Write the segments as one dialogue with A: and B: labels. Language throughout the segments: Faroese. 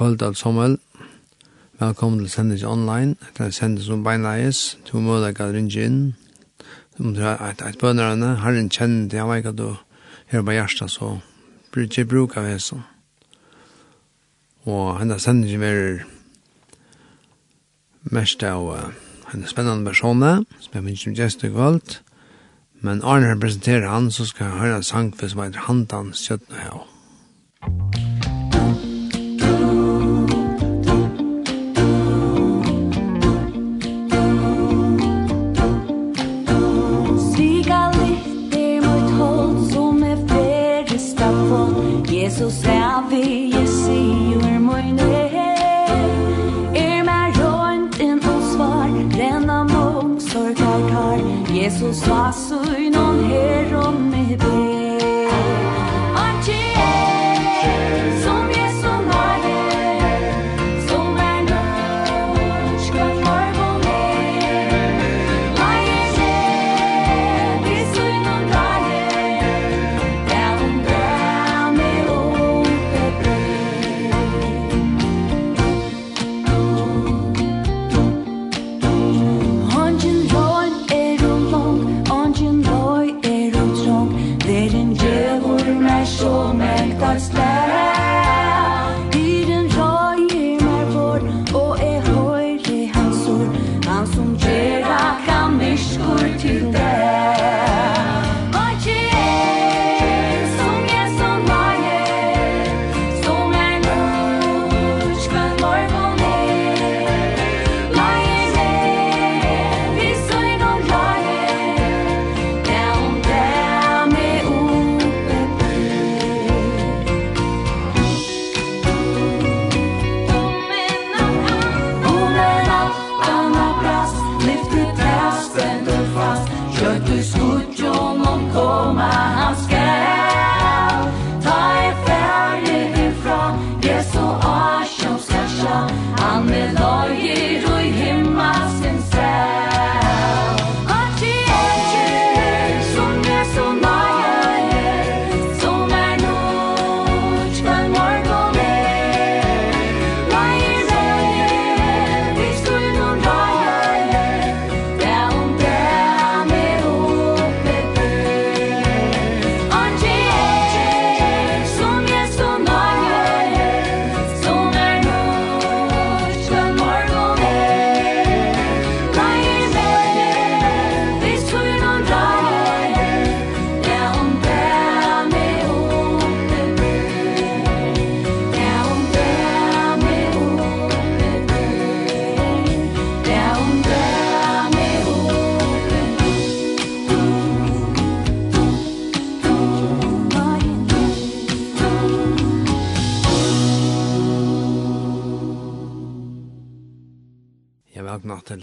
A: kvöld alt sommel. Velkommen til sendelse online. Det er sendelse som beinleis. Du må legge å ringe inn. Om du har et, et bønnerne. Har en kjenner til Jeg vet at du hører på hjertet, så blir det ikke bruk av hesen. Og henne sendelse er mest av uh, henne spennende personer, som jeg minns som gjest i kvöld. Men Arne presenterer han, så skal jeg høre en sang for som heter Handan
B: Sjøtnehau. Musikk så you vi je si ur mojne Er mer rundt enn then renna mong so tar tar Jesus var
A: sunn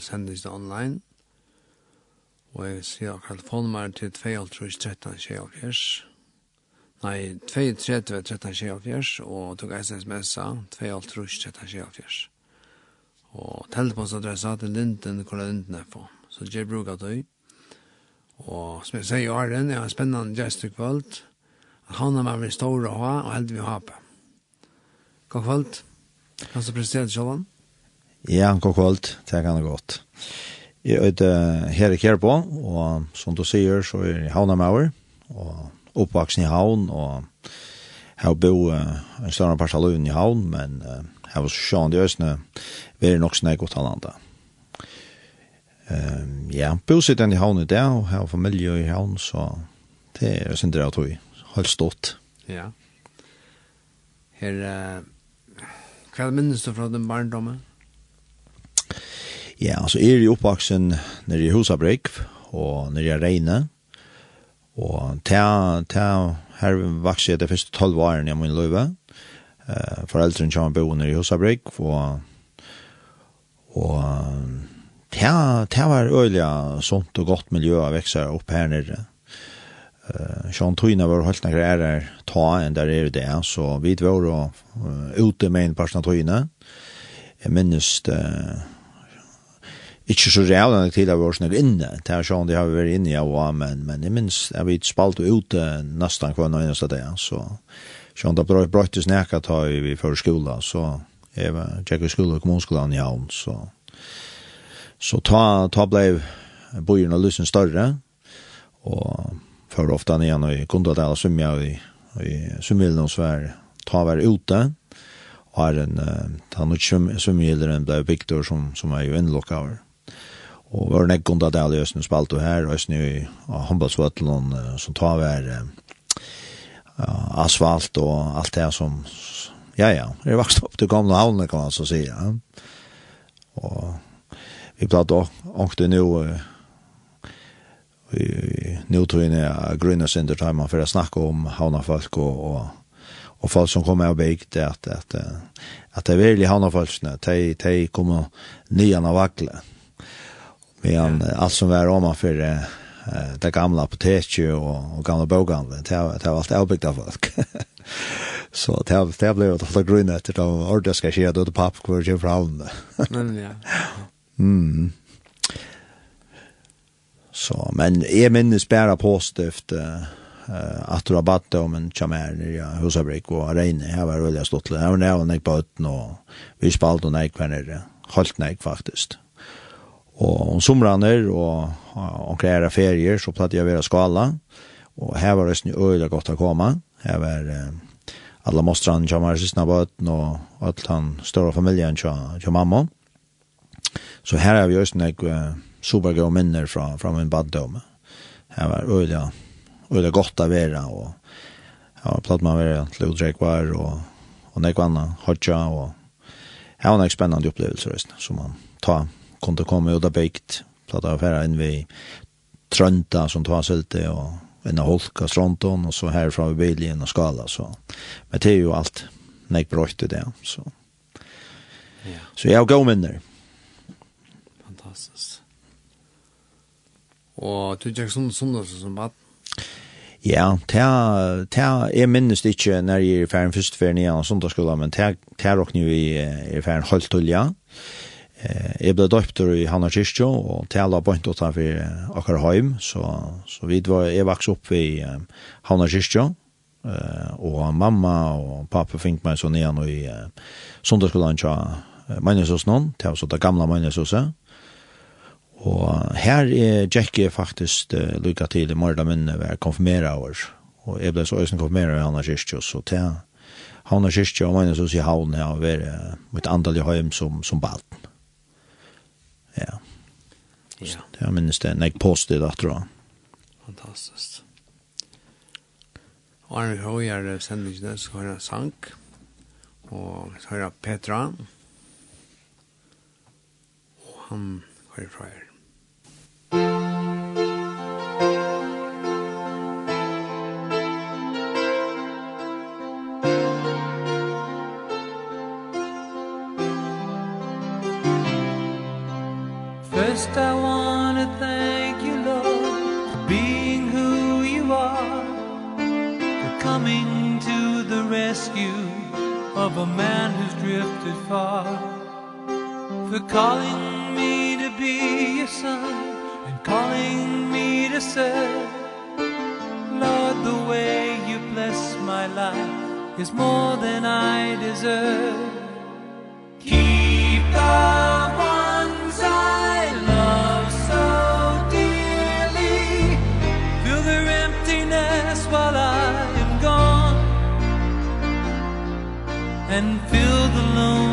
A: sendingene online. Og jeg sier akkurat telefonnummer til 2.13.24. Nei, 2.13.24 og tok SMS-a 2.13.24. Og telefonsadressa til Linden, hvor er Linden er på. Så jeg bruker det. Og som jeg sier i åren, jeg har en spennende gjest i kveld. Han har vært stor å ha, og heldig vi har på. God kveld. Kan du prestere til Kjolland?
C: Ja, god kvöld. Det kan godt. Jeg er her i Kjerpå, og som du sier, så er jeg havna med og oppvaksen i havn, og jeg har bo uh, en større part av løven i havn, men uh, jeg var så sjående i Øsne, vi er nok snakk godt halvanda. Um, ja, bo sitter i havn i det, og jeg har familie i havn, så det er sin drev tog, holdt stått.
A: Ja. Her, uh, hva minnes du fra den barndommen?
C: Ja, altså er jeg oppvaksen nere i Husabrik og nere i Reine. Og ta, ta, her vokser jeg de første tolv årene jeg må innløyve. Uh, foreldrene kommer bo nere i Husabrik og og ta, ta var øyelig sånt og godt miljø å vekse opp her nere. Uh, Sjån Tøyna var holdt noen ærer ta enn der er det, så vi var uh, ute med en person av Tøyna. Jeg minnes uh, ikke så rævlig tid av årsene inne. Det er sånn det har vært inne i, ja, men, men jeg minns, jeg vet spalt og ute nesten hver nøyne av det, så sånn det brøy brøy snakka ta i før skola, så jeg var tjekk i skola og kommunskolan i havn, så så ta, ta ble bojen og lysen større, og for ofte igjen og kundadela svimja og i, i svimmilen hos svær, ta hver ute, og er en, uh, han og svimmilen blei bygd som, som er jo innlokk av Og var nek gunda del i Østene spalt og her, Østene i håndballsvøtlen som tar hver uh, asfalt og alt det som, ja ja, det vokste opp til gamle havne, kan man så si, ja. Og vi platt også, ångte nå, nu tog är i synder center man för att snacka om havna folk och och och folk som kommer och byggt det att att att det är väl havna folk när de de kommer nyan av Mm Men ja. allt som var om för eh, det gamla apoteket och, och gamla bokhandeln, det, det var allt avbyggt av folk. så det, det blev att hålla grunn efter det ordet ska ske då det papp kvar till fram.
B: Men ja.
C: Mm. Så, men jag minns bara positivt eh att rabatt om en chamer ja husabrik och Reine, jag var det jag stått där och när jag på och vi spalt och nej kvar nere helt nej faktiskt Og om somraner og omkring era ferier så platt jeg være skala. Og her var det øyla godt å komme. Her var eh, alla mostrene til mamma sysna bøten og alt han større familien til mamma. Så her har vi også nek uh, supergå minner fra, fra min baddom. Her var øyla, øyla godt å vera og ja, platt man vera til utrekvar og, og nek vanna hodja og her var spännande spennende opplevelser som man tar kunde komma ut av bäkt. Platta affära in vid Trönta som tar sig lite och en holka stronton och så här från bilen och Skala. Så. Men det är ju allt när jag bröt det. Så,
B: ja.
C: så jag går minner.
B: Fantastiskt. Og du tjekk sånn så som bad?
C: Ja, jeg minnes minst ikke når jeg er ferdig først ferdig nye av skulle men ta ta rock nu i er ferdig holdt til, ja. Eh Jeg ble døpt i Hanna Kyrkjø og tala på en tåta for akkurat heim, så, så vi var, jeg vokste opp i um, Hanna Kyrkjø, uh, og mamma og pappa fikk meg så nian i uh, sundagsskolen til uh, meningshås noen, til så det gamle meningshåset. Og her er Jackie faktisk uh, lykka til i morgen minne ved konfirmera år, og jeg ble så øyne konfirmere i Hanna Kyrkjø, så til Hanna Kyrkjø og meningshås i havn har vært uh, mitt andal i heim som, som balten. Ja.
B: Ja.
C: Det Jeg minnes det, jeg postet det, tror jeg.
B: Fantastisk. Og Arne Høyer sender ikke det, så har jeg sang. Og så har jeg Petra. Og han har jeg fra her.
D: Musikk of a man who's drifted far. For calling me to be your son And calling me to serve. Lord, the way you bless my life Is more than I deserve. Keep thy and fill the lonely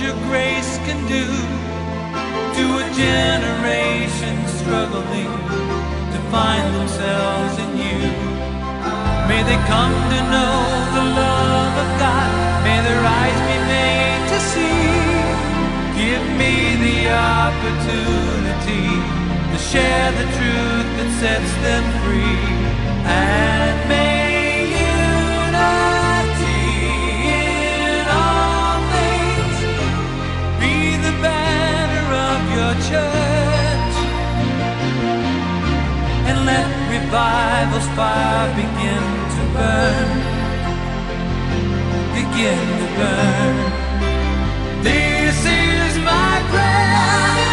D: your grace can do to a generation struggling to find themselves in you. May they come to know the love of God. May their eyes be made to see. Give me the opportunity to share the truth that sets them free. And may met revival's fire begin to burn. Begin to burn. This is my prayer.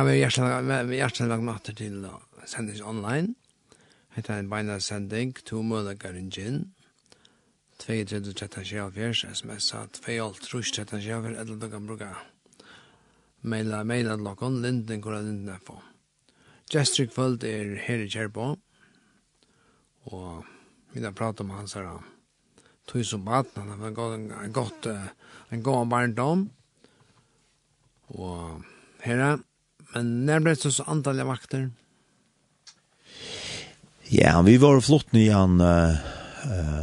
B: Ja, vi er hjertelig lagt matter til sendings online. Hette en beina sending, to måneder garingin. 23-13-24, smsa 2-13-24, eller du kan bruke. Maila, maila til dere, linden kora linden er på. Gestrik kvöld er her i Kjerbo, og vi har pratet om hans her, tog som baten, han har gått en god barndom, og herre, Men när blev det så antal vakter?
C: Ja, vi var flott i en uh,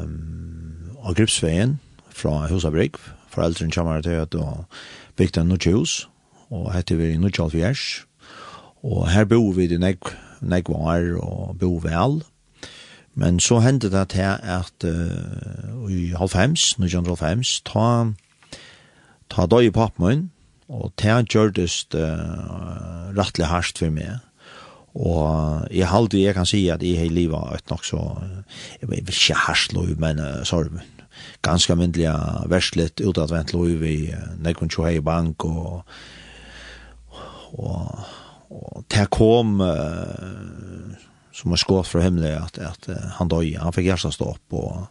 C: um, av Gripsveien fra Husabrik. Foreldrene kommer til at og bygde en hus og hette vi i Nødgjøs Og her bor vi i Negv, Negvar og bor vel. Men så hendte det til at uh, i halvfems, 1905, ta, ta døy i pappen min, Og det har gjørtes uh, rettelig hardt for meg. Og jeg halte, jeg kan si at jeg har livet et nok så, jeg vil ikke hardt lov, men uh, sorg, ganske myndelig verslet, utadvendt lov i uh, Nekon Tjohei Bank, og, og, og det kom, uh, som er skått fra himmelen, at, at uh, han døg, han fikk hjertet stå opp, og,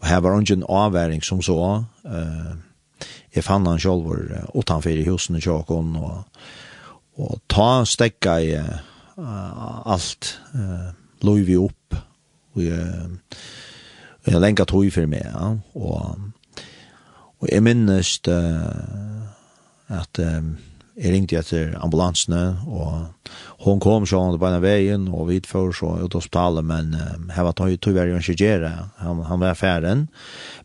C: og her var ingen avværing som så, uh, jeg fann han selv utenfor i husen i kjøkken, og, og ta stekka i uh, alt, uh, lov vi opp, og jeg, og jeg lenka tog for meg, ja. og, og jeg minnes uh, at um, jeg ringte etter ambulansene, og hun kom sånn på en veien, og vi før så ut av hospitalet, men um, her var tog, tog jeg ikke gjøre, han, han var ferdig,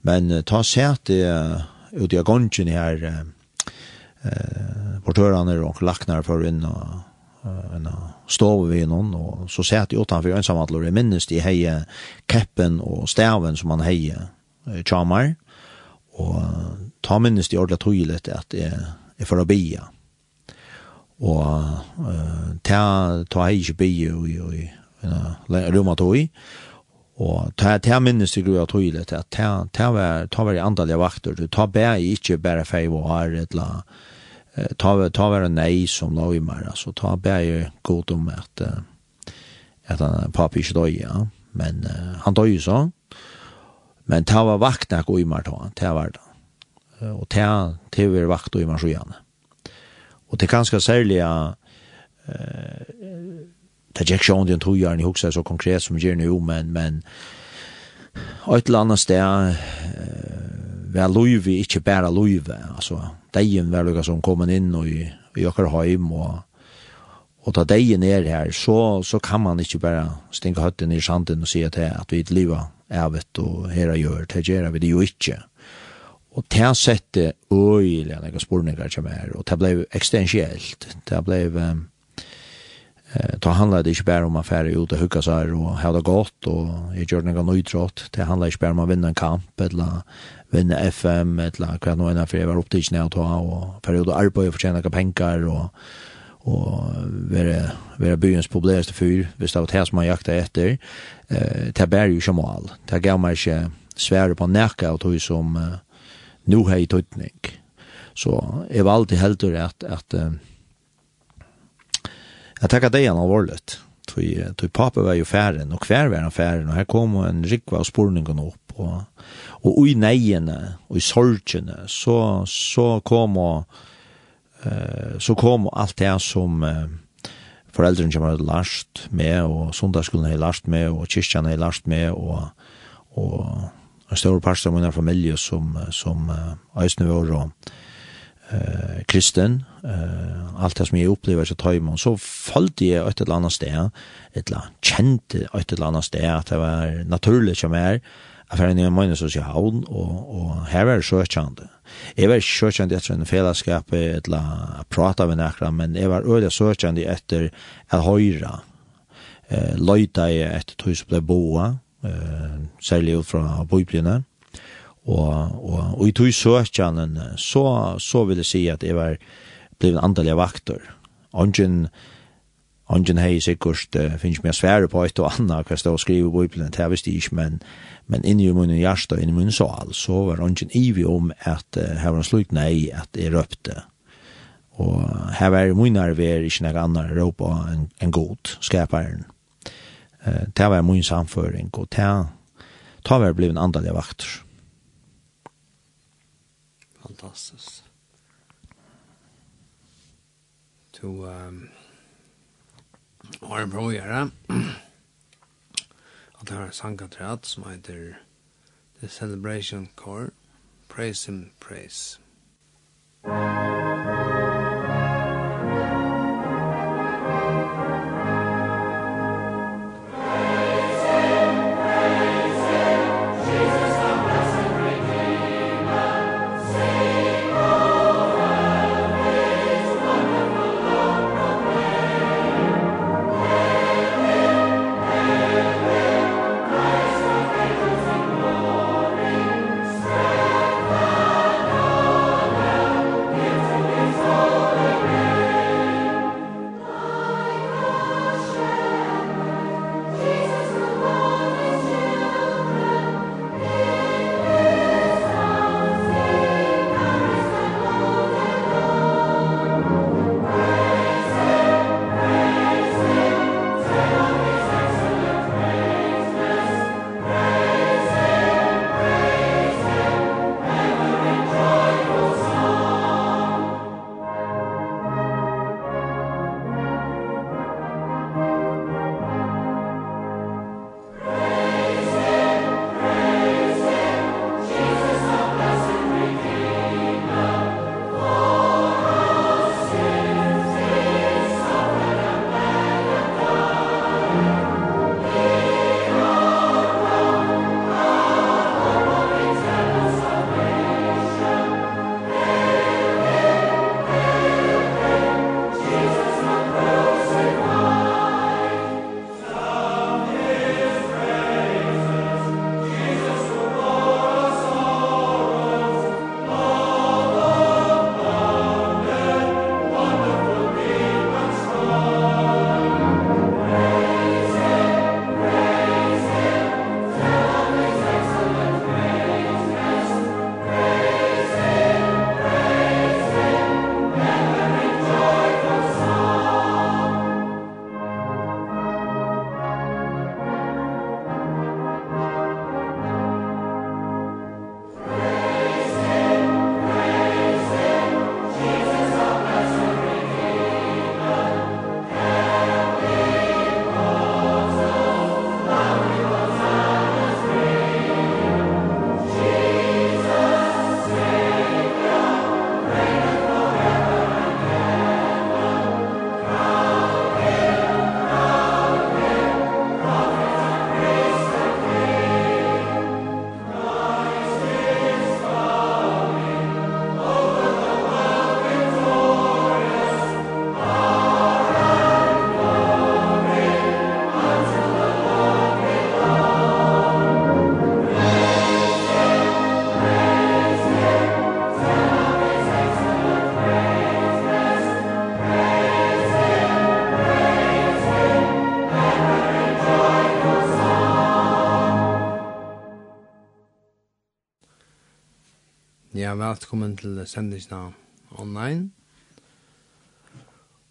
C: men uh, ta seg til uh, ute i agongen her, eh, portørene og lakner for inn og en stov vi noen, og så sett jeg utenfor ensamhandler, jeg minnes de heie keppen og staven som han heie chamar og ta minnes de ordentlig tydelig at jeg, jeg får bia. Og uh, ta, ta heie ikke bia i, i, i, i, i, i, i, i, i, i, Og ta ta minnes du grua tøyle at ta ta var ta var i andaliga vakter. Du ta bær ikkje berre fei og har et la ta ta var nei som lå i mer altså ta bær godt om at at han pappa ikkje døy, ja. Men uh, han døy så. Men ta var vakna gå i mer ta. Ta var det. Og ta ta var vakt i mer så gjerne. Og det kanskje særlig eh det gikk ikke den tog gjerne, jeg husker så konkret som gjerne jo, men, men et eller annet sted, var loive, ikke bare loive, altså, deien var lukka som kom inn og i, i okker heim, og, og ta deien er her, så, så kan man ikke bare stinka høtten i sanden og si at, at vi liva er vet, og her gjør, det gjør vi det jo ikke. Og det har sett det øyelig, jeg spurninger til meg, og det ble ekstensielt, det ble... Um, Eh, då handlar det inte bara om affärer ut och hugga sig och ha det gott och jag gör några nöjtrott. Det handlar inte bara om att vinna en kamp eller vinna FM eller vad nu än för jag var uppe till ta och för att arbeta och tjäna pengar och och vara vara byens populäraste fyr visst av det som man jaktar efter eh ta bär ju som Det ta gamla inte svära på näka och tog som eh, nu hej tutning så är alltid helt rätt att, att Jeg tenker det er alvorligt. Tog, tog pape var jo færen, og hver var han færen, og her kom en rikva av sporningen opp, og, og i neiene, og i sorgene, så, så kom og, så kom alt det som eh, foreldrene kommer til last med, og sundagsskolen har last med, og kyrkjan har last med, og, og en stor parst av min familie som, som uh, Øysnevår og eh, kristen, eh allt det som jag upplever så tar man, så falt jeg ett eller annat sted, ett la känt ett eller annat sted, att det var naturligt som är Jeg fer inn i en minnesås i havn, og, og her var det søkjande. Jeg var søkjande etter en fellesskap, eller jeg prata med nekra, men jeg var øyelig søkjande etter at høyre. Eh, løyta jeg etter tog som ble boa, eh, særlig ut fra bøyblene. Og, og, og i tog søkjande, så, så vil jeg si at jeg var blev en andelig vaktor. Ongen, ongen hei sikkert, uh, finnes mer svære på et og anna, hva stå og skrive i Bibelen, det visste ikke, men, men inni i munnen hjärsta, inni i munnen sal, så var ongen ivig om at uh, her var en slik nei, at jeg røpte. Og her var min arver, ikke noe annet råpa enn en god, skaparen. Uh, det var min samføring, og det var blivet en andelig vaktor.
B: Fantastisk. to Arne Brøyere. Og det har en sangkatrat som heter The Celebration Core. Praise Him, Praise. Praise. ja, velkommen til sendingen online.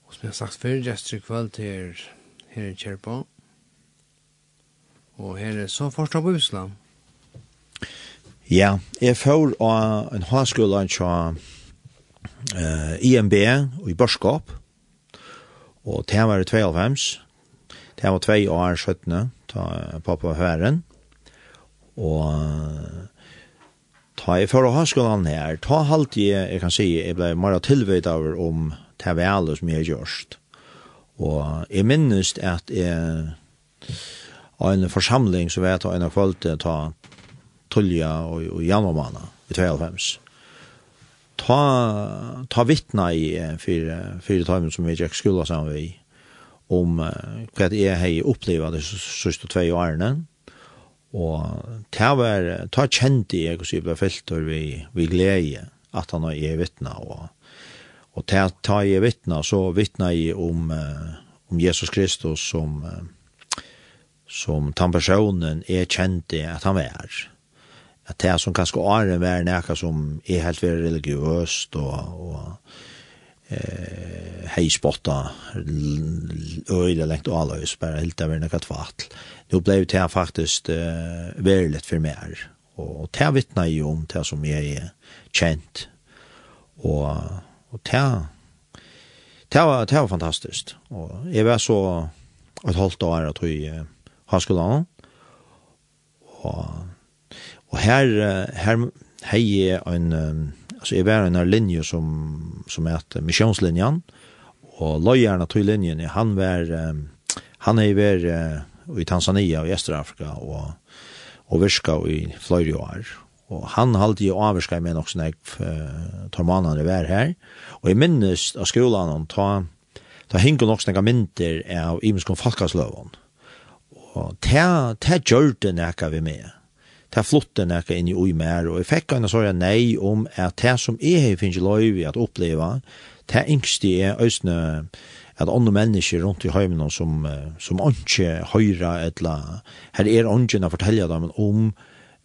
B: Og som jeg har sagt før, gjester i kveld til her, her i Kjerpa. Og her er så forstå på Usla.
C: Ja, jeg får av en høyskole av uh, IMB i Børskap. Og det var i 92. Det var 2 år 17. Ta pappa høren. Og ta i ha högskolan her, ta halt jeg, jag kan säga, jag blev mer tilvitt av om det väl som jag görst. Og jeg minnes at jeg av en forsamling som vet at en av følte ta tullja og, og Janomana i 92. Ta, ta vittna i fire, fire timer som vi gikk skola sammen vi om uh, hva jeg har opplevd de siste tve årene. Og det var, det var kjent i jeg, hvordan jeg ble vi, vi glede at han er vittna. Og, og det var jeg vittna, så vittna jeg om, om Jesus Kristus som, som den personen jeg kjente at han var. At det som kanskje åren var nækka som er helt veldig religiøst og, og eh hej spotta öle längt och alla bara helt över något kvartal. Nu blev det här faktiskt eh, väldigt för mer och det vittnar ju om det som jag är känt och och det det var det var fantastiskt. Och jag var så ett halvt år att vi har skolan och och här här hej en altså jeg var i en linje som, som heter missionslinjen. Og løyerne til linjen, han var, han er vært i Tanzania og i Østerafrika, og, og virka i flere år. Og han halte jo avvirka med nok sånn jeg tar mannene var her. Og jeg minnes av skolen han ta, ta hinko nok sånn jeg mynter av imenskong folkasløven. Og ta, ta gjør det nekka vi med ta flotte nekka in i ui mer og jeg fikk en sånn nej om at det som är här finns löv at uppleva det yngste er ösne att andre människor runt i hemmen som som ikke höra eller här är ånden att fortelle dem om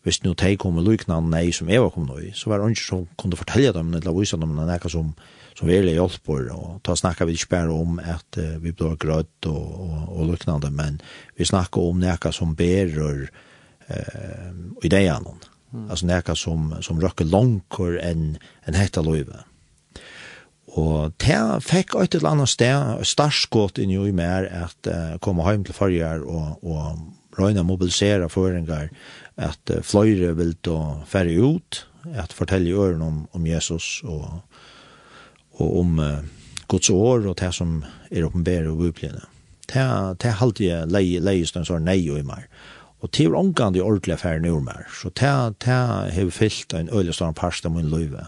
C: hvis nu teg kom og lyknan nei som Eva kom nå i, så var det som kunne fortelle dem, eller vise dem noe som, som virkelig hjalp på, og da snakker vi ikke bare om at uh, vi blir grøtt og, og, og lyknande, men vi snakker om noe som berer i det. Mm. Altså nekka som, som røkker langkor enn en hekta løyve. Og det fikk et eller annet sted, startskått inn i mer, at uh, komme hjem til forrige og, og røyne mobilisere føringer, at uh, fløyre vil ta færre ut, at fortelle øren om, om Jesus og, og om uh, Guds år og det som er åpenbære og bibelene. Det, det halte jeg leie, leie stund sånn nei og i mer. Og til er omgang de ordentlige affæren ur mer. Så til jeg har fyllt en øyelig stående parst av min løyve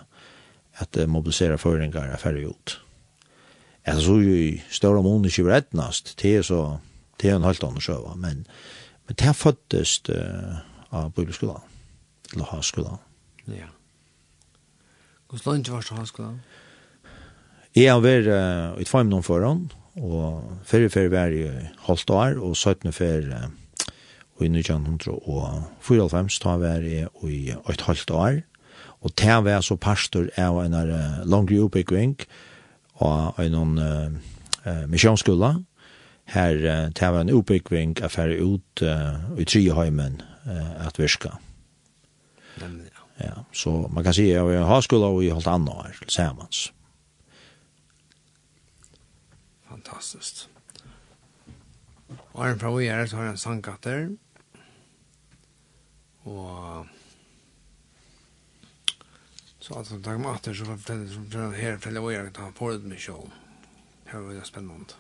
C: at jeg mobiliserer føringer affæren ut. Jeg så jo i større måned ikke rettnast til så til en halvt annen sjøva, men, men til jeg føttes uh, av bibelskolen, eller havskolen.
B: Ja. Hvordan lønner var ha skolen?
C: Jeg har vært uh, i tvei noen foran, og fyrre fyrre var i halvt år, og 17 fyrre uh, i 1994 ta var jeg i et halvt år, og ta var så pastor av en uh, langre oppbygging og en uh, misjonsskola. Her uh, ta var en oppbygging av færre ut uh, i Triheimen uh, at virka. Ja. Så man kan si at jeg har skola og i halvt annet år, samans.
B: Fantastiskt. Og en fra vi er, så har jeg en sangkatter og så att han tog mig åter så var det här till att jag tar på det med show. Det var väldigt spännande.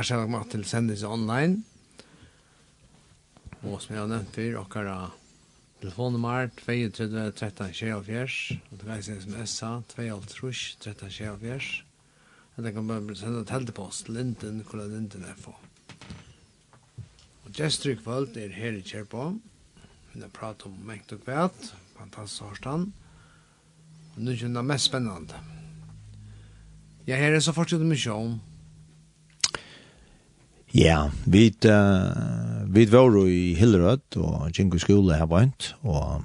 B: hjertelig med til sendelse online. Og som jeg har nevnt før, dere telefonnummer 32 13 24, og det reiser smsa 22 13 24. Eller kan bare sende et heldepost til Linden, hvor Linden er for. Og gestur i kvöld er her i Kjerpå. Vi har pratet om mengt og kvæt, fantastisk hårstand. Og nå er det mest spennende. Jeg her er så fortsatt med
C: Ja, vi uh, vi var i Hillerød og Jingo skole her vant og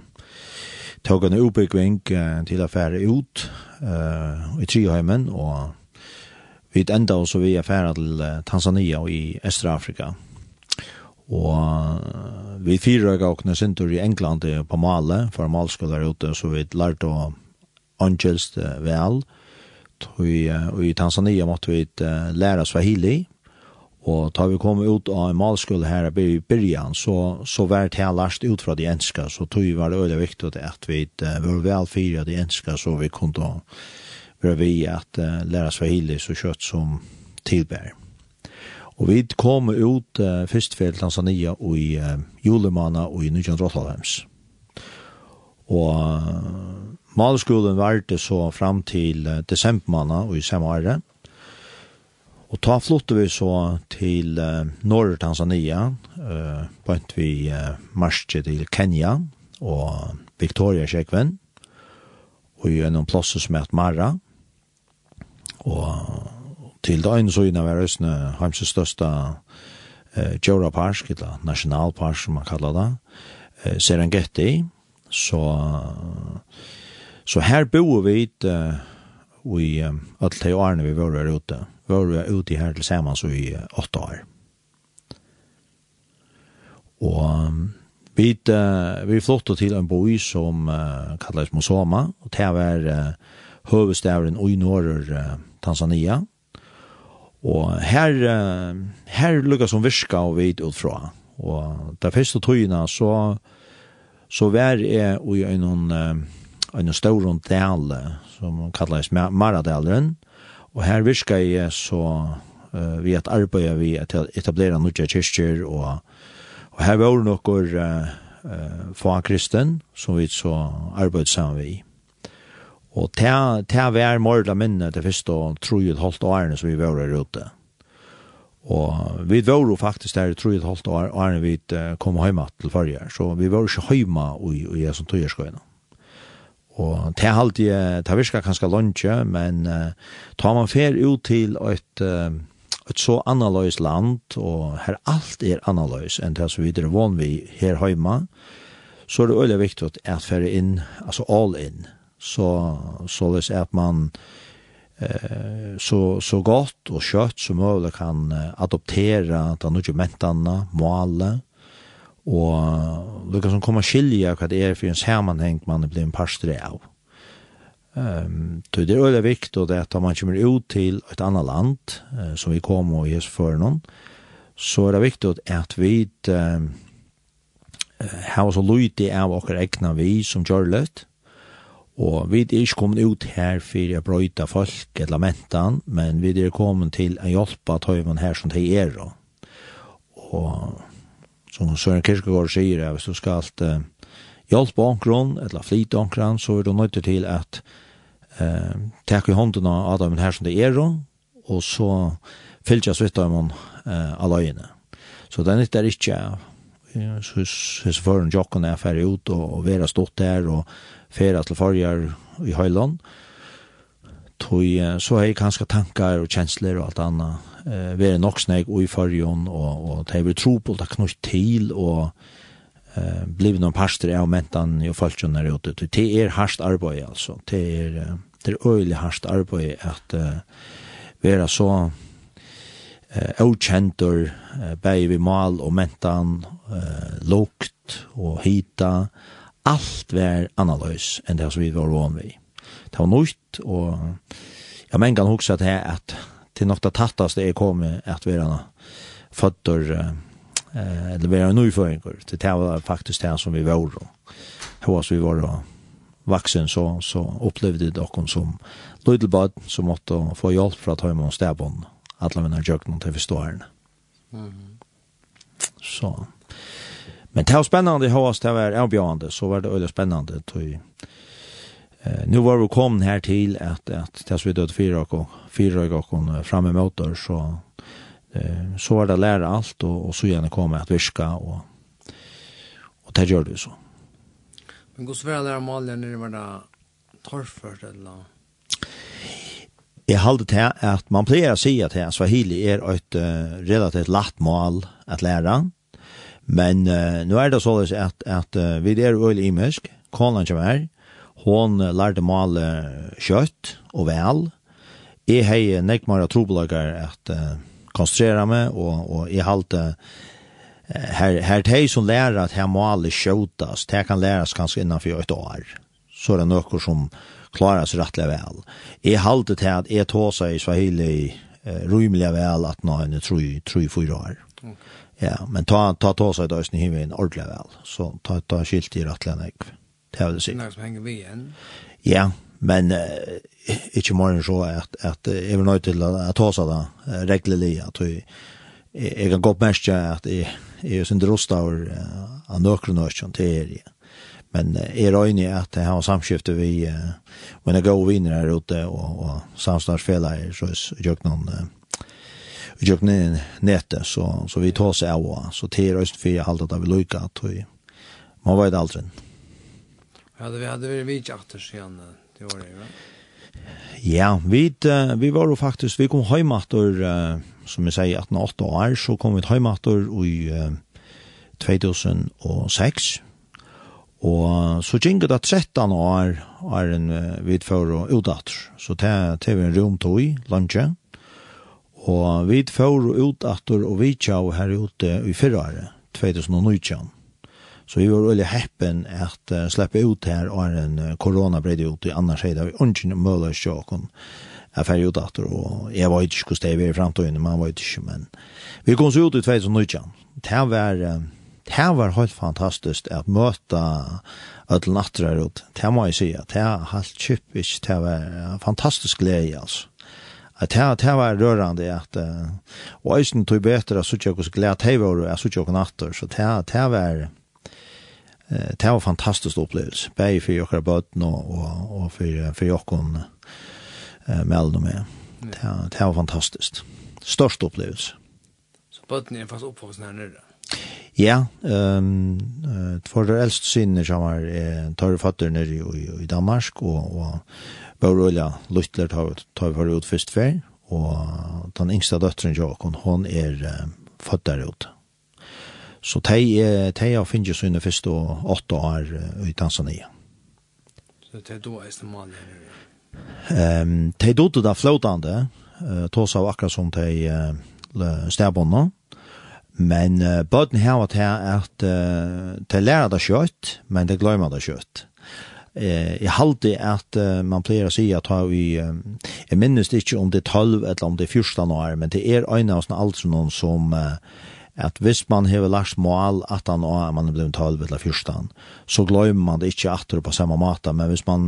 C: tog en oppbygging uh, til å fære ut uh, i Triheimen og vi enda også vi er fære til Tanzania og i Østerafrika. Og uh, vi fyra gavkne sinter i England på Male, for malskolar ute, så vi lærte å angelst vel. Og i Tanzania måtte vi lære Swahili, Og da vi kom ut av en malskole her i byrjan, så, så var det last ut fra de enska, så tog var det veldig viktig at vi uh, var vel fyra de enska, så vi kunne være vi at uh, lære svahili så kjøtt som tilbær. Og vi kom ut uh, først til Tanzania og i uh, julemana og i 1998. Og uh, malskolen var det så fram til uh, desembermana og i samme året, Og ta flotte vi så til uh, Norr-Tanzania, uh, bønt vi uh, marsje til Kenya og Victoria-kjekven, og gjennom plosset som heter Mara, og til døgn så innan var Østene Heimses største eh, Jora Park, eller Nasjonalpark som man kallar det, uh, Serengeti, så, så her bor vi uh, i alle de årene vi var ute var vi ute her til sammen så i åtte år. Og vi, uh, vi flottet til en boi som uh, kalles Mosoma, og det var uh, høvestavren i norr uh, Tanzania. Og her, uh, her lukket som virka og vidt utfra. Og det første tøyene så, så var jeg i en, en, en stor del som kalles Maradalren, Og her virka jeg så uh, vi at arbeida vi at etablera nukja kyrkjer og, og her var nokkur uh, uh, fa kristen som vi så arbeid saman vi. Og ta, ta er morda minne til fyrst og trojet holdt årene som vi var her ute. Og vi var jo faktisk der trojet holdt årene vi kom heima til farger. Så vi var jo ikke heima i, i, i, i, i, i, i, i, i, Og det er alltid, det virker kanskje lunsje, men uh, tar man fer ut til et, uh, et så annerledes land, og her alt er annerledes enn det som vi er vann vi her hjemme, så er det veldig viktig at fer inn, altså all in, så, så det er at man eh, så, så godt og kjøtt som mulig kan uh, adoptera den nødvendige mentene, målet, og lukka som komma skilja hva det er for en sammanheng man er blei en parstre av. Um, det er øyla vikt og at man kommer ut til et annet land uh, som vi kom og jes for noen så er det viktig at vi uh, har så lydig av okker egna vi som gjør løtt og vi er ikke kommet ut her for å brøyta folk eller mentan men vi er kommet til å hjelpe tøymen her som de er og som Søren Kirkegaard sier, at hvis du skal alt uh, hjelpe ankron, eller flyte ankron, så er du nødt til at uh, takke i hånden av Adam her som det er, og så fyllt jeg svitt av man uh, aløyene. Så det er det ikke, uh, hvis føren jokken er ferdig ut og, og vera stått der og ferdig til farger i høyland, Tui, så har jeg kanskje tankar og kjensler og alt anna. Eh, vi er nok snakk i fargen, og, og det er vi tro på det knytt til, og eh, blivit noen parster av mentan og falskjønne er ute. Det er hardt arbeid, altså. Det er, det er øyelig hardt arbeid at uh, være så eh okjentor bei vi mal og mentan eh lukt og hita allt vär analys än det som vi var van vid det var nøyt, og jeg mener kan huske at det er at til nok det tattaste jeg kom med at vi er føtter, eller vi er en til det var faktisk det som vi var, og hos vi var vaksen, så, så opplevde det dere som løydelbad, som måtte få hjelp fra at og stedbånd, alle mine jøkken til forståerne. Mm. Så. Men det var spennende, hos det var avbjørende, så var det veldig spennende, tog Eh, nu var vi kommet her til at, at tills vi døde fyra og fyra og kom framme motor så, eh, så var det å lære alt, og, og så gjerne kom jeg at virka, og, og det gjør det så.
B: Men hvordan var det å lære maler når det var da torrført eller
C: Jeg halde til at man pleier å si at Swahili er et uh, relativt latt mål at lære, men uh, nå er det sånn at, at uh, vi er øyelig imisk, konan kommer her, Hon lærte male kjøtt og vel. Jeg har nekmere trobelager at uh, konstruere meg, og, og jeg halte her, her teg som lærer at her male kjøttes, det kan læres kanskje innenfor et år. Så er det noe som klarer seg rettelig vel. Jeg halte til at jeg tog seg i Swahili uh, rymelig vel at nå er det 3-4 år. Ja, men ta, ta ta så i dag i himmelen ordentlig så ta, ta skilt i rettelig vel det har det sikkert.
B: Några som hänger vi igen.
C: Ja, men uh, inte mer så att, att jag vill nöjt till att ta sig det reglerligt. Att jag, kan gott märka att jag, jag är inte rostad av uh, nökrunörskan till er. Ja. Men är det ju att det har samskifte vi when I go in där ute och och samstadsfälla så jag någon gjør ned nätet så så vi tar sig av så det är just för att hålla det vi lyckas att man vet aldrig.
B: Ja, det hade vi vid efter sen det var det, va?
C: Ja, vi vi var jo faktisk, vi kom heimator, som jeg sier, 18-8 år, så kom vi heimator i 2006, og så gikk det 13 år, er en vidfører og utdatter, så det var en rom tog i lunsje, og vidfører og utdatter og vidtjau her ute i fyrre året, 2019. Så vi var veldig heppen at uh, slippe ut her og en uh, korona bredde ut i annars heit av ungen og møller sjåkon jeg ferdig ut etter og jeg var ikke hvordan det er i fremtiden men jeg var ikke men vi kom så ut i 2019 det var uh, det var helt fantastisk at møte alle natter her ut det må jeg si det var helt kjøpisk det var uh, fantastisk glede altså. At det, det var rørende at uh, og eisen tog bedre at så ikke jeg glede det var at jeg så ikke natter. Så det, det var uh, det var en fantastisk opplevelse. Begge for dere bøten og, og, og for, for dere eh, melden med. Det, det var fantastisk. Størst opplevelse.
B: Så bøten er fast oppvoksen her nere?
C: Ja, um, for det eldste synene som var eh, tar fatter nere i, i Danmark, og, og bare olja luttler tar, tar vi for ut først før, og den yngste døtteren, Jokon, hon er eh, ut. ute. Så de, de har finnet sine første åtte år i Tanzania.
B: Så det er da er det mål?
C: Um, de dodde da flåtande, uh, tås av akkurat som de uh, stedbåndene. Men uh, bøten her var til at uh, de lærer det kjøtt, men de glemmer det kjøtt. Eh, jeg halte at uh, man pleier å si at vi, uh, jeg minnes ikke om det er 12 eller om det er 14 år, men det er øyne av sånne alt som noen som uh, at hvis man hever lagt mål at han og man blir tolv eller fyrstan, så glemmer man det ikke atter på samme måte, men hvis man,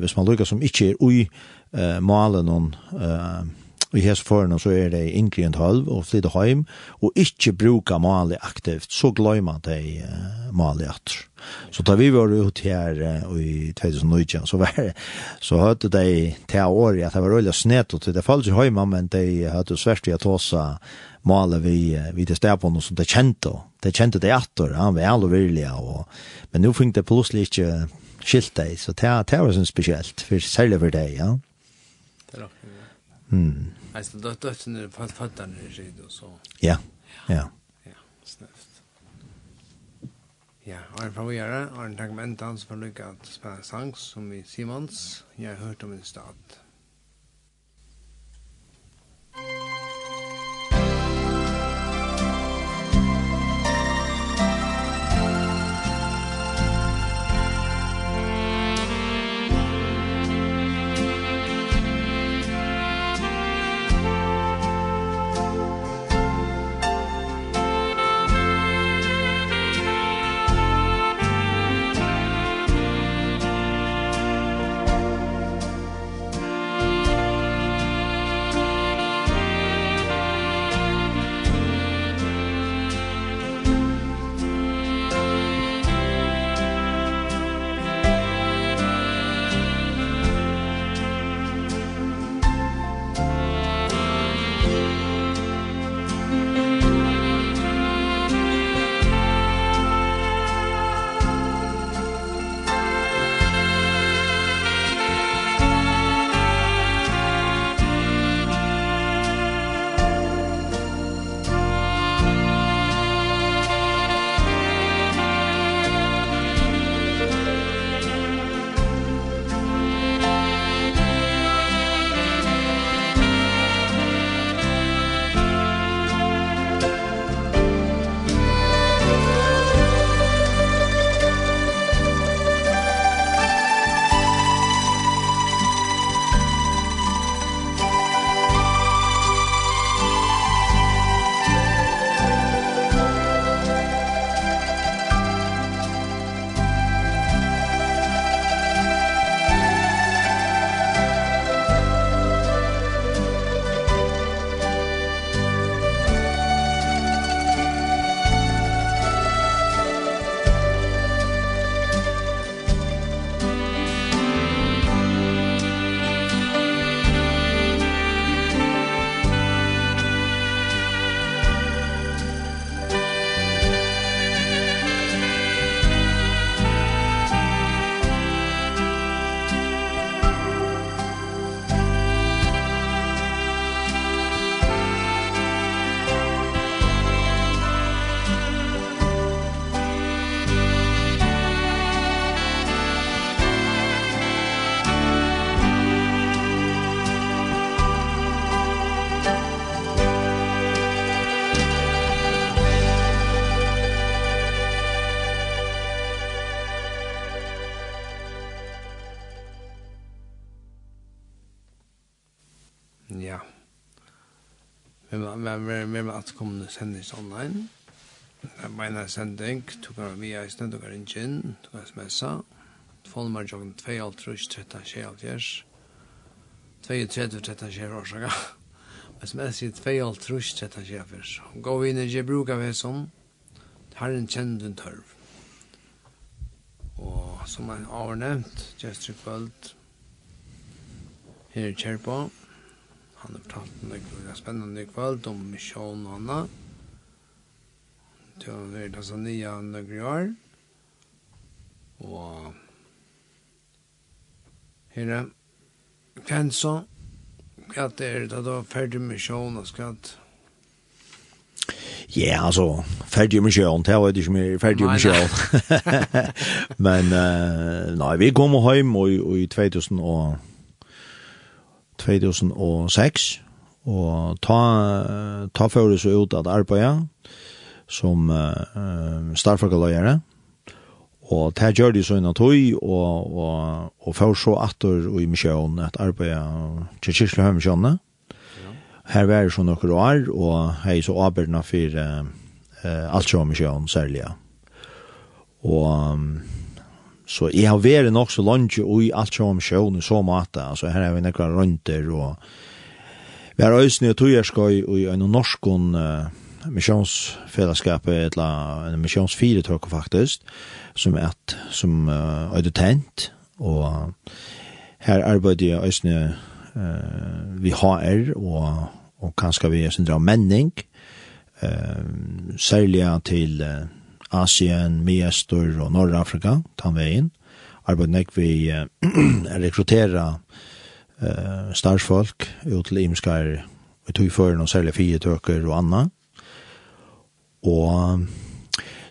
C: hvis man lykker som ikke er ui uh, målet noen uh, Og i hesførene så er det yngre enn halv og flytte hjem, og ikke bruka malet aktivt, så gløyma det uh, malet at. Så da vi var ut her uh, i 2019, så, var, så hørte de til året at det var røyla snett og det fallet ikke hjemme, men de hørte svært i at også malet vi, vi til sted på noe som de kjente, de kjente de atter, han var alle virlige, og, men nå fikk det plutselig ikke skilt deg, så det, det var sånn spesielt, for, særlig for deg, ja.
B: Det er nok, ja. Mm. Alltså då döttern är på fattan i sig då så.
C: Ja. Ja.
B: Ja, snäft. Ja, Arne fra Vågjære, Arne takk med en dans for lykke at spiller sang som i Simons. Jeg har hørt om en stat. være med med at kommende sendes online. Jeg mener sending, du kan via i sted, du kan ringe inn, du kan smsa. Telefonummer klokken 2, alt trus, 13, 20, alt gjørs. 2, 30, 13, 20. Sms i 2, alt 13, 20, Gå inn i bruk av det som, herren kjenner din tørv. Og som jeg har Gjester Kvöld, her i på, han har fortalt en det er spennende kveld om misjon og henne. Til han er i Tanzania nøkri år. Og her er Kenzo. Hva er det da ferdig misjon og skatt?
C: Ja, yeah, altså, ferdig med sjøen, det var ikke mer ferdig med sjøen. Men, uh, nei, vi kom hjem og, og i 2000 og 2006, og ta, ta fører ut at arbeide som uh, starfagaløyere, og det gjør de så innan tog, og, og, og fører så atter i misjonen at arbeide til Kirslehømmisjonene. Her var det så noen år, og jeg så arbeidene for uh, alt som misjonen særlig. Og så jeg har vært nok så langt og i alt som sjøen i så måte, altså her har vi nekra rønter og vi har øyne og togjerskøy og i en norsk uh, missionsfellesskapet eller en missionsfiretøk faktisk, som er et som uh, øyde tent. Og her arbeider jeg øyne uh, vi har og, og kanskje vi er sindra menning uh, særlig til uh, Asien, Miestor og Norrafrika, tanveien. Arbeid nek vi uh, rekruttera uh, starsfolk ut til imskar vi tog for og særlig fire tøker og anna. Og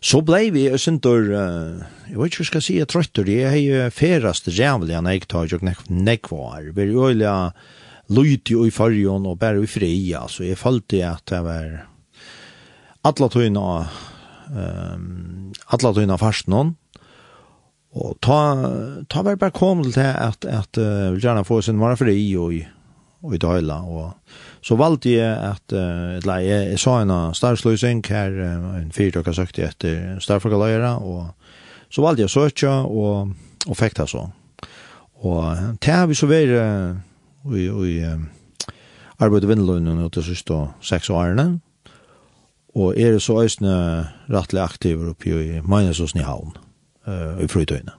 C: så blei vi øsindur, uh, jeg vet ikke hva skal si, jeg trøttur, jeg er jo ferast rævlig enn jeg tar jo nekvar, vi er jo øyla lyd i fargen og bare i fri, altså jeg følte at det var Alla tøyna um, alla tøyna fast noen, og ta, ta vær bare kom til det at, at uh, vil gjerne få sin mara fri og, og i døyla, og så valgte jeg at, uh, eller jeg, jeg sa en starsløsning her, uh, en fyrtøk har søkt etter starfolkaløyere, og så valgte jeg å søke, og, og fikk det så. Og det har vi så vært, uh, i, i um, arbeidet i Vindelønnen, og til siste seks årene, Og er så øsne rettelig aktiver oppi i Magnusåsen i havn, uh, i frytøyene.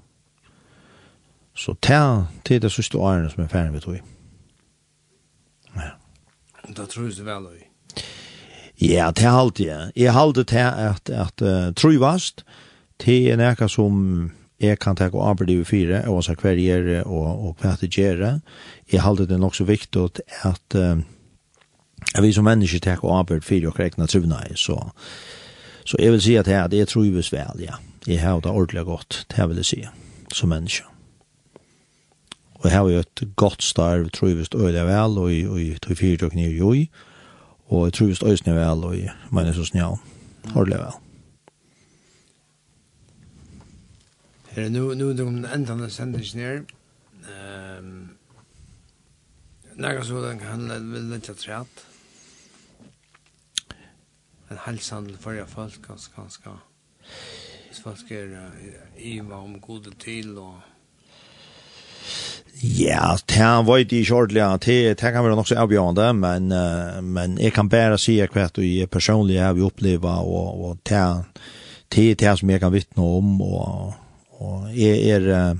C: Så ta til det siste årene som er ferdig vi tog.
B: Ja. Da tror du vel i?
C: Ja, det er alltid, ja. Jeg er alltid til at, at uh, trøyvast, til en eka som jeg kan ta og arbeid i fire, og så hver gjøre og, og hva det gjøre. Jeg er alltid det nok så viktig at uh, at vi som mennesker tar og arbeid for og krekna truvna i, så, så jeg vil si at jeg, det tror jeg vel, ja. Jeg har det ordentlig godt, det vil jeg si, som menneske. Og jeg har jo et godt starv, tror øyelig vel, og i tog fyrt og knir jo i, og jeg tror øyelig vel, og i menneskens snjall, ordentlig vel.
B: Her nu, nu er det om enden av sendingen her. Um, Nægge så den kan handle litt av treet en halshandel til forrige folk, ganske, ganske. Hvis folk er iva om gode til, og
C: Ja, det var ikke ikke ordentlig, det, det kan være nok så avgjørende, men, men jeg kan bare si hva jeg personlig har vi opplevd, og, og det, det er det som jeg kan vittne om, og, og jeg er,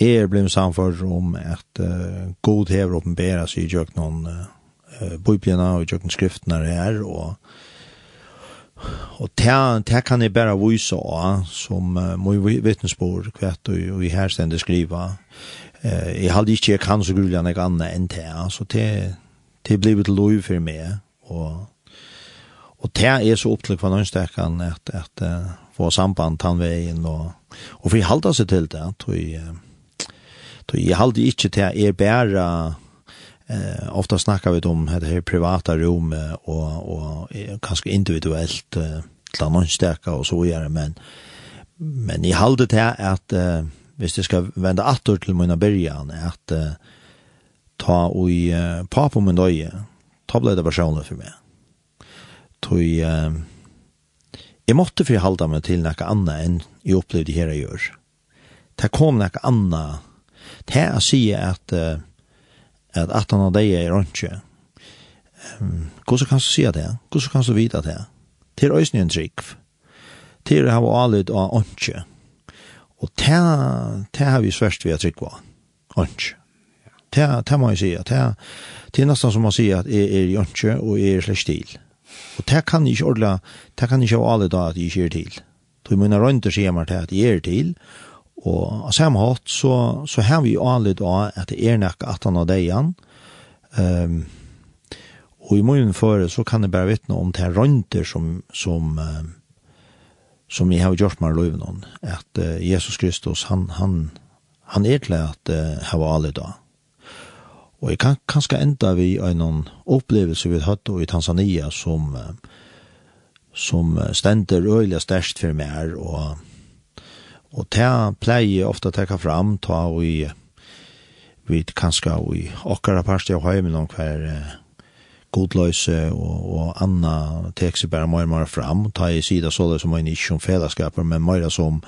C: jeg er blevet samfor om at uh, god hever åpenbæra seg i jøkken uh, biblina og jøkken skriftene her, og, og det, det kan jeg bare vise av, som uh, må vittnesbord, kvett og, og i her stedet skriva. Uh, jeg hadde ikke, jeg kan så grulig enn jeg annet enn det, så det, det ble et lov for meg, og, og det er så opptrykt for noen stekken at, at uh, få samband tannveien, og, og for jeg halda seg til det, tog, uh, jeg halda ikke til at jeg bare Eh, ofta snackar vi om det här privata rummet och, och kanske individuellt eh, till stärka och så vidare. Men, men i halde det här att eh, hvis det ska vända åter till mina början att eh, ta och eh, pa på min döje ta blev det personligt för mig. Tui eh, jag måtte förhalda mig till något annat än jag upplevde här jag gör. Det kom något annat. Det här säger att eh, at 18 av deg er ikke. Um, hvordan kan du si det? Hvordan kan du vite det? Til øyne en trygg. Til å ha alit av ikke. Og det, har vi svært ved å trygg på. Ikke. Det, må jeg si. Det, er nesten som å si at jeg er ikke og jeg er slett til. Og det kan ikke ordentlig, det kan ikke ha alle da at jeg ikke er til. Du mener og sier meg til at jeg er til, og Og av samme hatt så, så har vi jo anlitt av at det er nok at han har det igjen. Um, og i munnen for så kan jeg bare vittne om det rønter som, som, um, som jeg har gjort med løven om. At uh, Jesus Kristus, han, han, han er til at uh, jeg var anlitt av. Og jeg kan kanskje enda vi en opplevelse vi hadde i Tanzania som, uh, som stender øyelig størst for meg og Og det pleier jeg ofte å teka fram, ta vi vi kanskje i okkara parti av heimen om hver godløse og, og anna tek seg bare mer og mer fram, ta i sida så det som er ikke som fellesskaper, men mer som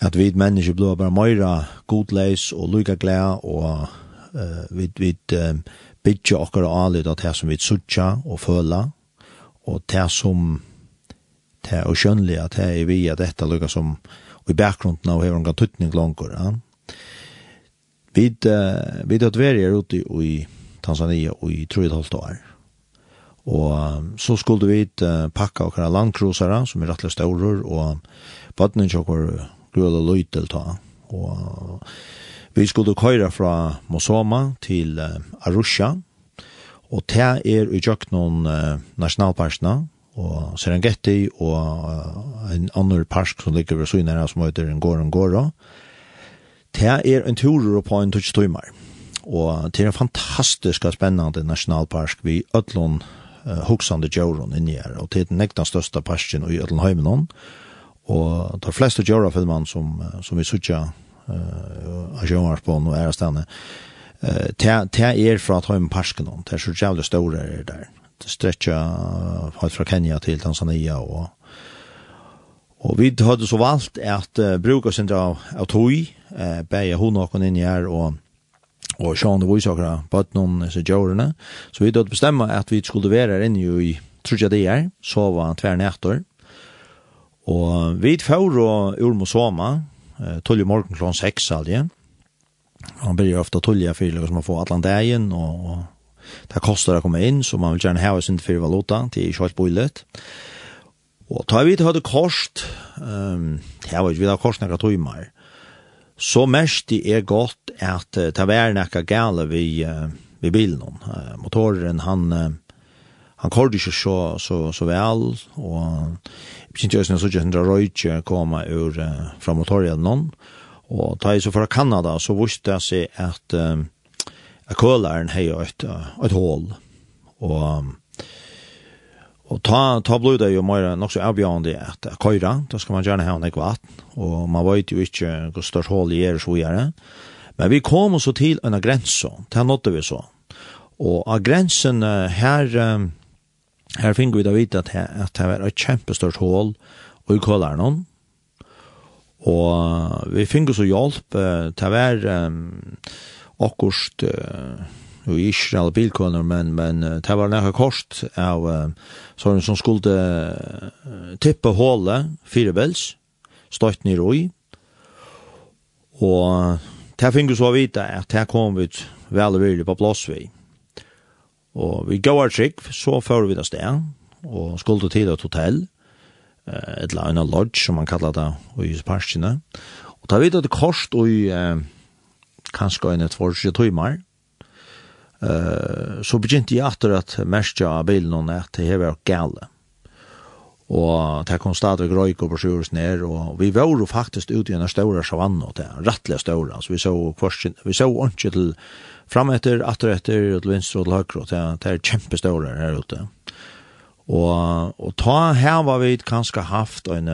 C: at vi mennesker blir bare mer godløs og lykka glede, og uh, vi, vi um, bygger okkara alit av det som vi sutja og føla, og det som det er skjønnelig at det er vi at dette lykka som uh, og i bakgrunden av hever en gattutning langer. Ja. Vi uh, vi dødt veri er ute i Tanzania og i 3,5 år. Og um, så skulle vi uh, pakka okkara landkrosere, som er rettelig staurer, og vattnet ikke okkar grøla løytel ta. Og vi skulle køyra fra Mosoma til uh, Arusha, og det er i jøkken uh, nasjonalparkene, og Serengeti og en annen park som ligger ved Søynera som heter en gård en gård. Det er en tur på en tutsk timer. Og det er en fantastisk og spennende nasjonalpark vi ødlån uh, hoksande djauron inni her. Og det er den nekta største parken i ødlån heimenon. Og de fleste djørafilmene som, som vi sutja uh, av djørenarspån og ærestene, uh, det er fra Tøymeparken. Det er så jævlig store er der stretcha helt fra Kenya til Tanzania og Og vi hadde så valgt at uh, bruka sin av, av tog, eh, beie hun og inn i her, og, og sjående vysakere, at noen disse djørene. Så vi hadde bestemma at vi skulle være her inne i trutja det her, sova tver nætter. Og vi får og ur mot soma, eh, tolv morgen klokka seks aldri. Han blir ofte tolv jeg fyrer, som man får allan og, og det kostar å komme inn, så man vil gjerne heve sin för valuta, till er ikke helt bøylet. Og tar vi til kost, um, jeg vet ikke, vi har kost nekka tøymer, så mest det er godt at uh, det var nekka gale vi, uh, vi bilen. Uh, motoren, han, uh, han korde ikke så, så, så vel, og jeg synes ikke så ikke hundra røyke komme ur, uh, fra motoren noen, og tar jeg så fra Kanada, så visste jeg seg at uh, kølaren hei et, et hål. Og, og ta, ta blod det jo mer nok så avgjørende at køyra, da skal man gjerne ha en vatten, og man vet jo ikke hvor størst hål i er så gjerne. Men vi kom så til en grense, til nådde vi så. Og av grensen her, her finner vi da vite at, at det var et kjempestort hål og i kolaren Og vi finner så hjelp, det var... Um, akkurst uh, ikke alle bilkåner, men, men uh, det var nekka kost av uh, sånne som skulle uh, tippe hålet fire bels, støtt nir ui, og uh, det finner så vite at det kom vi vel og virkelig på plass vi. Og vi går trygg, så fører vi det sted, og skulle til et hotell, uh, et eller annet lodge, som man kallar det, og i parkene. Og ta vidt at det kost og i... Uh, kanskje en et forsje tøymer. Uh, så begynte jeg etter at mest av bilen og nett til hever gale. Og det kom stadig røyk på brosjures ned, og vi var jo faktisk ute i en større savann, og det er rettelig større, så vi så kvarsin, vi så ordentlig til fram etter, atter etter, til venstre og til høyre, og det, det er kjempestørre her ute. Og, og ta her var vi kanskje haft en,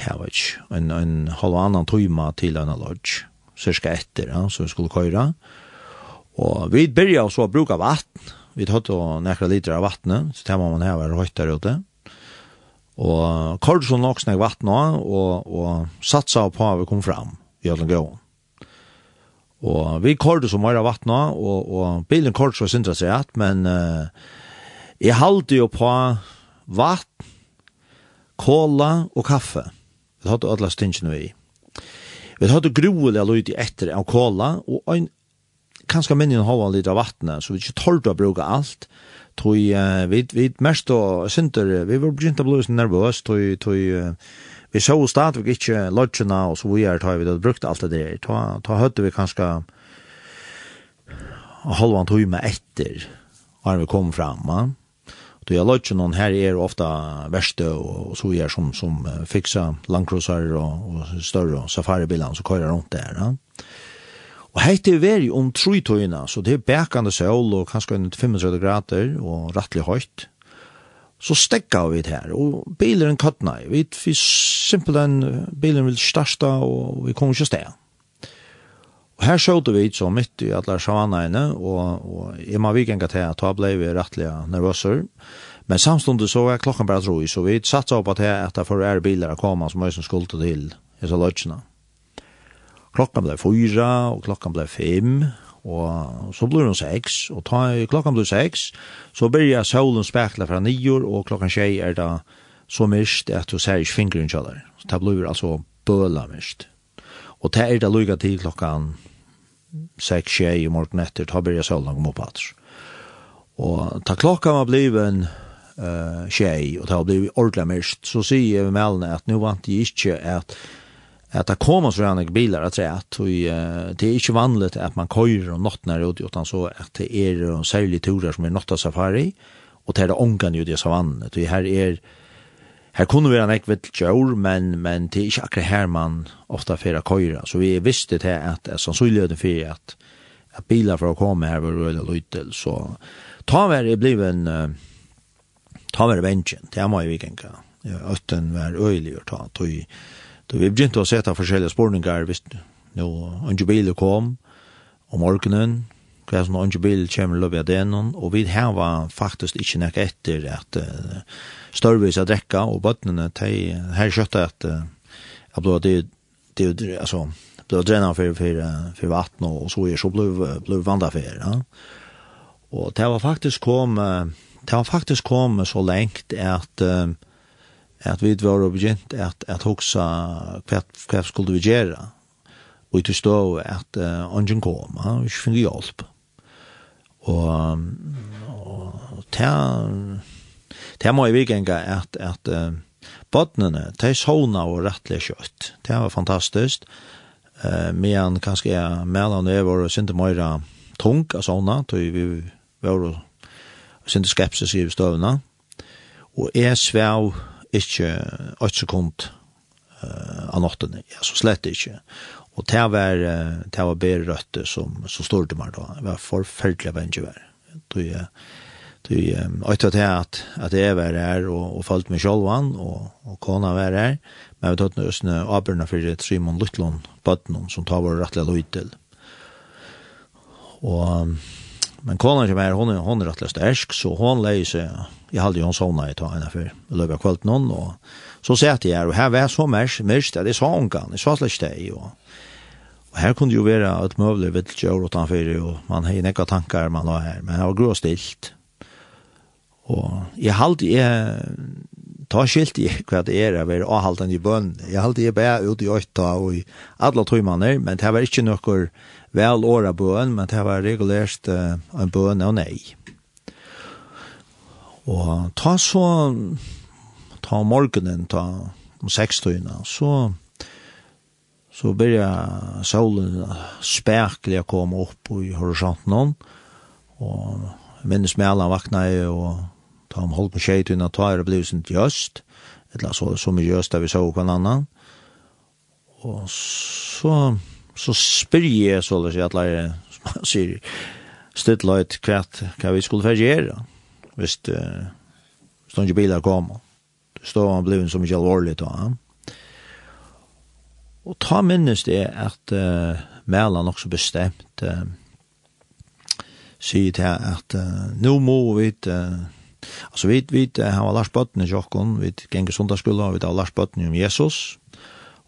C: det var ikke, en, en halv annan tøyma til en lodge cirka etter, ja, så vi skulle køyre. Og vi byrja så å bruke vatten. Vi tatt og nekra liter av vattnet, så det må man heva høyt der ute. Og kort så nok snakk vatten også, og, og satsa på at vi kom fram i alle gåen. Og vi kort så mye av vattnet, og, og bilen kort så syndra seg at, men uh, jeg halte jo på vatten, kola og kaffe. Det hadde alle stingene vi i. Vi hadde grovelig lyd i etter av kåla, og en, kanskje minnen hava litt av vattnet, så vi ikke tålte å bruke alt. Tog, uh, vi, vi mest og synder, vi var begynt å bli nervøs, tog, tog, uh, vi så stadigvæk ikke lodgene, og så vi er tog vi hadde brukt alt det der. Ta, ta høyde vi kanskje halvan tog med etter, har vi kom fram, ja då jag låter någon här är ofta värste och, och så är som som fixar landcruiser och, och större safaribilar så kör runt där. Ja. Och heit er veri om tru så det är bekande sol och kanske en 35 grader och rattlig högt. Så stekka vi det här och bilen kattnar. vi, vi simpelthen, bilen vill starta och vi kommer inte sted. Og her sjåte vi så midt i alle sjavanegne, og, og jeg må vikenga til at da ble vi rettelig nervøser. Men samståndet så var klokken bare tro i, så vi satsa opp at jeg etter for er biler kom som øyne skulle til disse lødsene. Klokkan ble fyra, og klokkan ble fem, og så blir hun seks, og ta, klokkan ble seks, så byrja solen spekla fra nior, og klokkan tjei er da så mist at du ser ikke fingeren kjallar. Så det blir altså bøla mist. Og det er da lyga til klokkan sex tjej i morgon etter, ta börja solen kom upp att. Og ta klokka var bliven eh tjej og ta bliv ordla mest så sier vi med at nu vant jeg ikke at at det kommer så gjerne bilar at rett, og det er ikke vanligt at man køyrer om natten her ute, utan så at det er særlig turer som er natta safari, og det er ångan jo det savannet, og her er Her kunne vi en ekvitt kjør, men, men det er ikke akkurat her man ofta fyrir køyra. Så vi visste til at, at sannsynligheten for at, at bilar for å komme her var røyla løytel. Så ta var det bliven, uh, ta var det vengen, det er meg vi genka. Øtten var øylig å ta. Tog, tog vi begynte å sette forskjellige spårningar, hvis nå, andre biler kom om morgenen, hva som andre biler kommer løp av den, og vi hava faktisk ikke nek etter at uh, størvis att drekka, og bøttene, de her kjøttet at jeg ble det, det, altså, ble drenet for, for, for vatten, og så er så ble, ble vanda for, ja. Og det var faktisk kom, det var faktisk kom så lengt at, at vi var begynt at, at hoksa hva, hva skulle vi gjøre, og til stå at uh, ungen kom, ja, vi ikke finne hjelp. Og, og, Det må jeg vikenga at, at uh, botnene, de såna og rettelig kjøtt. Det var fantastisk. Uh, men kanskje jeg mellan det var sinte møyra tung av såna, tog vi var sinte skepsis i støvna. Og jeg svev ikke 8 sekund uh, av natten, ja, så slett ikke. Og det var, det var bedre røtte som, som stod til meg da. Det var forferdelig vengjevær. Det var Du øyta til at, at jeg var her og, og falt med sjolvan og, og kona var her, men vi tatt nå østene avbørna for Simon Luttlund bøtten som tar vår rettelig løy til. Og, men kona som er, hon, hon er rettelig stersk, så hon leier seg, jeg halde jo hon sovna i ta henne for, i løpet av kvalt noen, og så sett jeg her, og her var så mest, mest, det så hon kan, jeg så slags det, og, Og her kunne jo være et møvlig kjør utenfor, og man har nekka tankar man har her, men det var grå stilt, Og jeg halte jeg ta skilt i hva det er jeg var avhaltende i bønn. Jeg halte jeg bare ut i øyta og i alle tøymene, men det var ikke noe vel åra bønn, men det var regulert uh, en bønn og nei. Og ta så ta morgenen, ta om seks tøyene, så så börjar solen spekelig å komme upp i horisonten och minns med alle vakna och ta om holdt på tjejt ta er det blivit sin just, eller så, så mye just der vi så hver annan. Og så, så spyr jeg så løs i at leire, som han sier, stedla løyt kvært hva vi skulle fergjere, hvis det uh, stod ikke biler kom. Det stod han blivit så mye alvorlig da. Ja. Og ta minnes det at uh, Mælan også bestemt uh, sier til at uh, nå må vi uh, Alltså vi vi har Lars Bøtten i Jokkon, vi gänger sundagsskola, vi har Lars Bøtten om Jesus.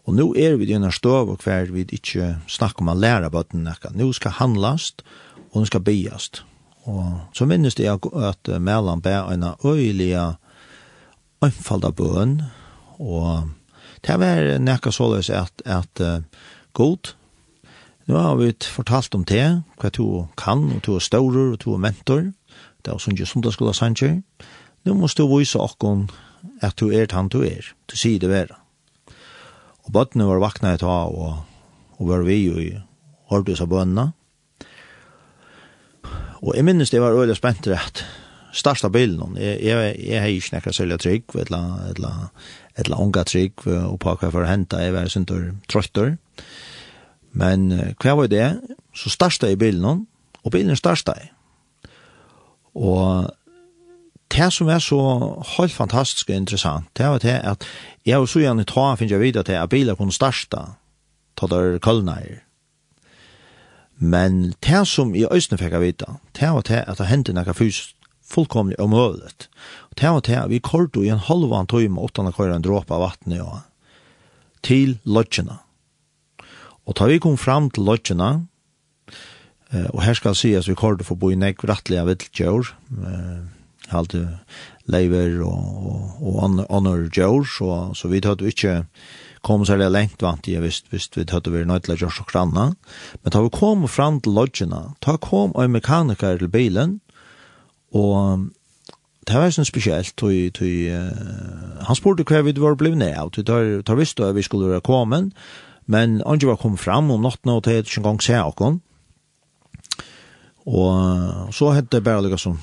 C: Og nu er vi i denne støv og hver vi ikke snakker om å lære bøtten nekka. Nå skal handlast, og nå skal biast. Og så minnes det at Mellan ber en øyelige øynfald bøn, og det var nekka såleis at, at uh, god, nå har vi fortalt om det, hva du kan, og du er staurer, og du er mentor, det er sånn ikke ha sannsjøy, nå må du vise åkken at du er han du er, du sier det være. Og bøttene var vakna i av, og, og var vi jo i hårdus av bønna. Og jeg minnes det var øyelig spent rett, størsta bilen, jeg, jeg, jeg har ikke nekka sølja trygg, et eller annet unga trygg, og på hva for å hente, jeg var sånn trøttur. Men hva var det? Så starsta i bilen, og bilen starsta i. Og det som er så helt fantastisk og interessant, det var det at jeg og så gjerne ta finner jeg videre til at bilen kunne starte ta der kølner. Men det som i øyne fikk jeg vite, det var det at det hendte noe fysisk fullkomlig omøvlet. Og det var det at vi kortet i en halvann tøyme åttan åttende køre en dråpe av vattnet og til lodgjene. Og da vi kom fram til lodgjene, Eh och här ska si at vi kortet for å kallar för boy neck rättliga viltjor. Eh halde lever og, og, og andra jor så så vi hade ikke kom så lengt vant jag visst visst vi hade vi nøyt til å lägger så granna. Men da vi kom fram til lodgjene, da kom en mekaniker til bilen og det var sånn spesielt, tog, tog, uh, han spurte hva vi var blevet ned av, tog, tog visst at vi skulle være kommet, men han var kommet fram om natten, og det er ikke engang se akkurat. Og så hette det bare liksom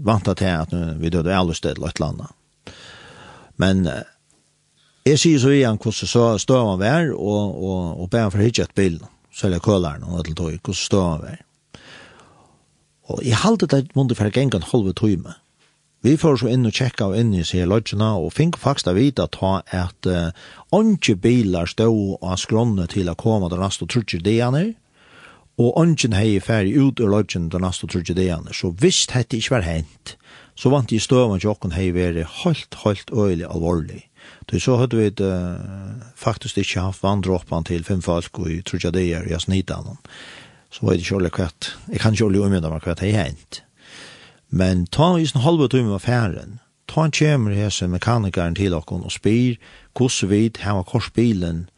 C: vant til at vi døde alle steder og et eller annet. Men jeg sier så igjen hvordan så stod han vær, og, og, og ber han for hitje et bil, så er det køleren og et eller annet, hvordan stod han vær. Og jeg halte det måtte for en gang halve time. Vi får så inn og tjekka og inn i seg lodgene, og fink faktisk å vite at at uh, bilar stod og skronne til å komme til neste trutje det og ånden hei ferdig ut ur løgjen den neste trodde det. Så hvis dette ikke var hent, så vant de støvende jokken hei vært helt, helt øyelig alvorlig. Så så hadde vi uh, faktisk ikke haft vanndråpen til fem folk og trodde det gjerne i asnitan. Så var det ikke ordentlig kvart, Jeg kan ikke ordentlig umynda meg kvart hei hent. Men ta i sin halve timme av færen, ta en kjemer hese mekanikeren til okken og spyr hvordan vi har korsbilen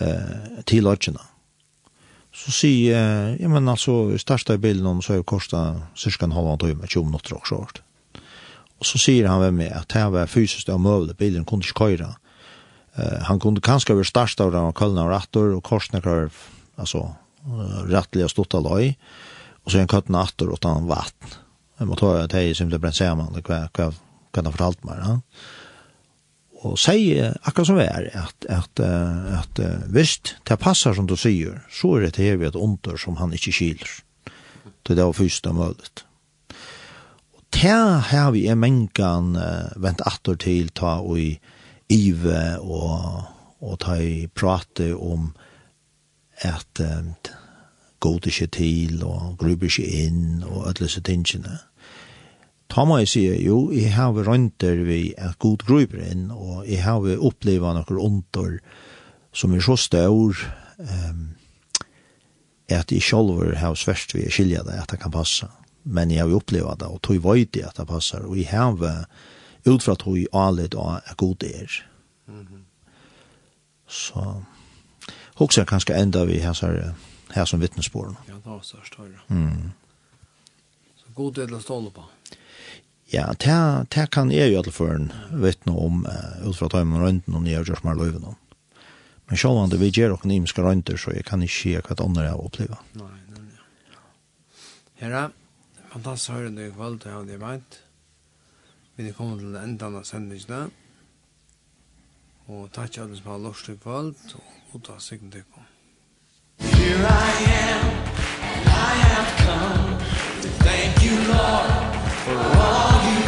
C: uh, til løgjene. Så sier jeg, ja men altså, i største i bilen om så er det kostet cirka en halvann tøyme, 20 minutter også hvert. Og så sier han ved meg at det var fysisk og møvlig, bilen kunne ikke køyre. Uh, han kunne kanskje være størst av den kølne og rattor, og korsene kvar, altså, rettelig og stått av løy, og så er han køttene køtten og rattor utan vatten. Jeg må ta det i simpelthen brent sammen, hva, hva, hva han har fortalt meg, ja og sier akkurat som vi er, at, at, at, at visst, det passer som du sier, så er det her vi et under som han ikke kyler. Det var først og mølet. Og det har vi en mengan uh, vent atter til, ta og i ive og, og ta i prate om at uh, god ikke til og gruber ikke inn og alle disse tingene. Mm ta må jeg sige, jo, jeg har rønter vi et god gruber inn, og jeg har opplevd noen ontor som er så stør, um, at jeg selv har svært vi skilje det, at det kan passe. Men jeg har opplevd det, og tog vøyde at det passer, og jeg har ut fra tog alle da er god er. Mm -hmm. Så, hokser jeg kanskje enda vi her, her som vittnesbord.
B: Ja, det var størst høyre.
C: Mm.
B: Så god del å ståle på.
C: Ja, det, det kan jeg jo alle for en vittne om uh, ut fra tøymen rønten og nye og gjørsmer løyven om. Men selv om det vi gjør noen imiske rønter, så jeg kan ikke se hva det andre jeg opplever.
B: Nei, nei, nei. Herre, fantastisk høyre høre deg i kveld, det har jeg. Vi er kommet til enda av sendingene. Og takk til alle som har lov til kveld, og ta sikken til kveld.
D: Here I am, I have come to thank you, Lord, for all you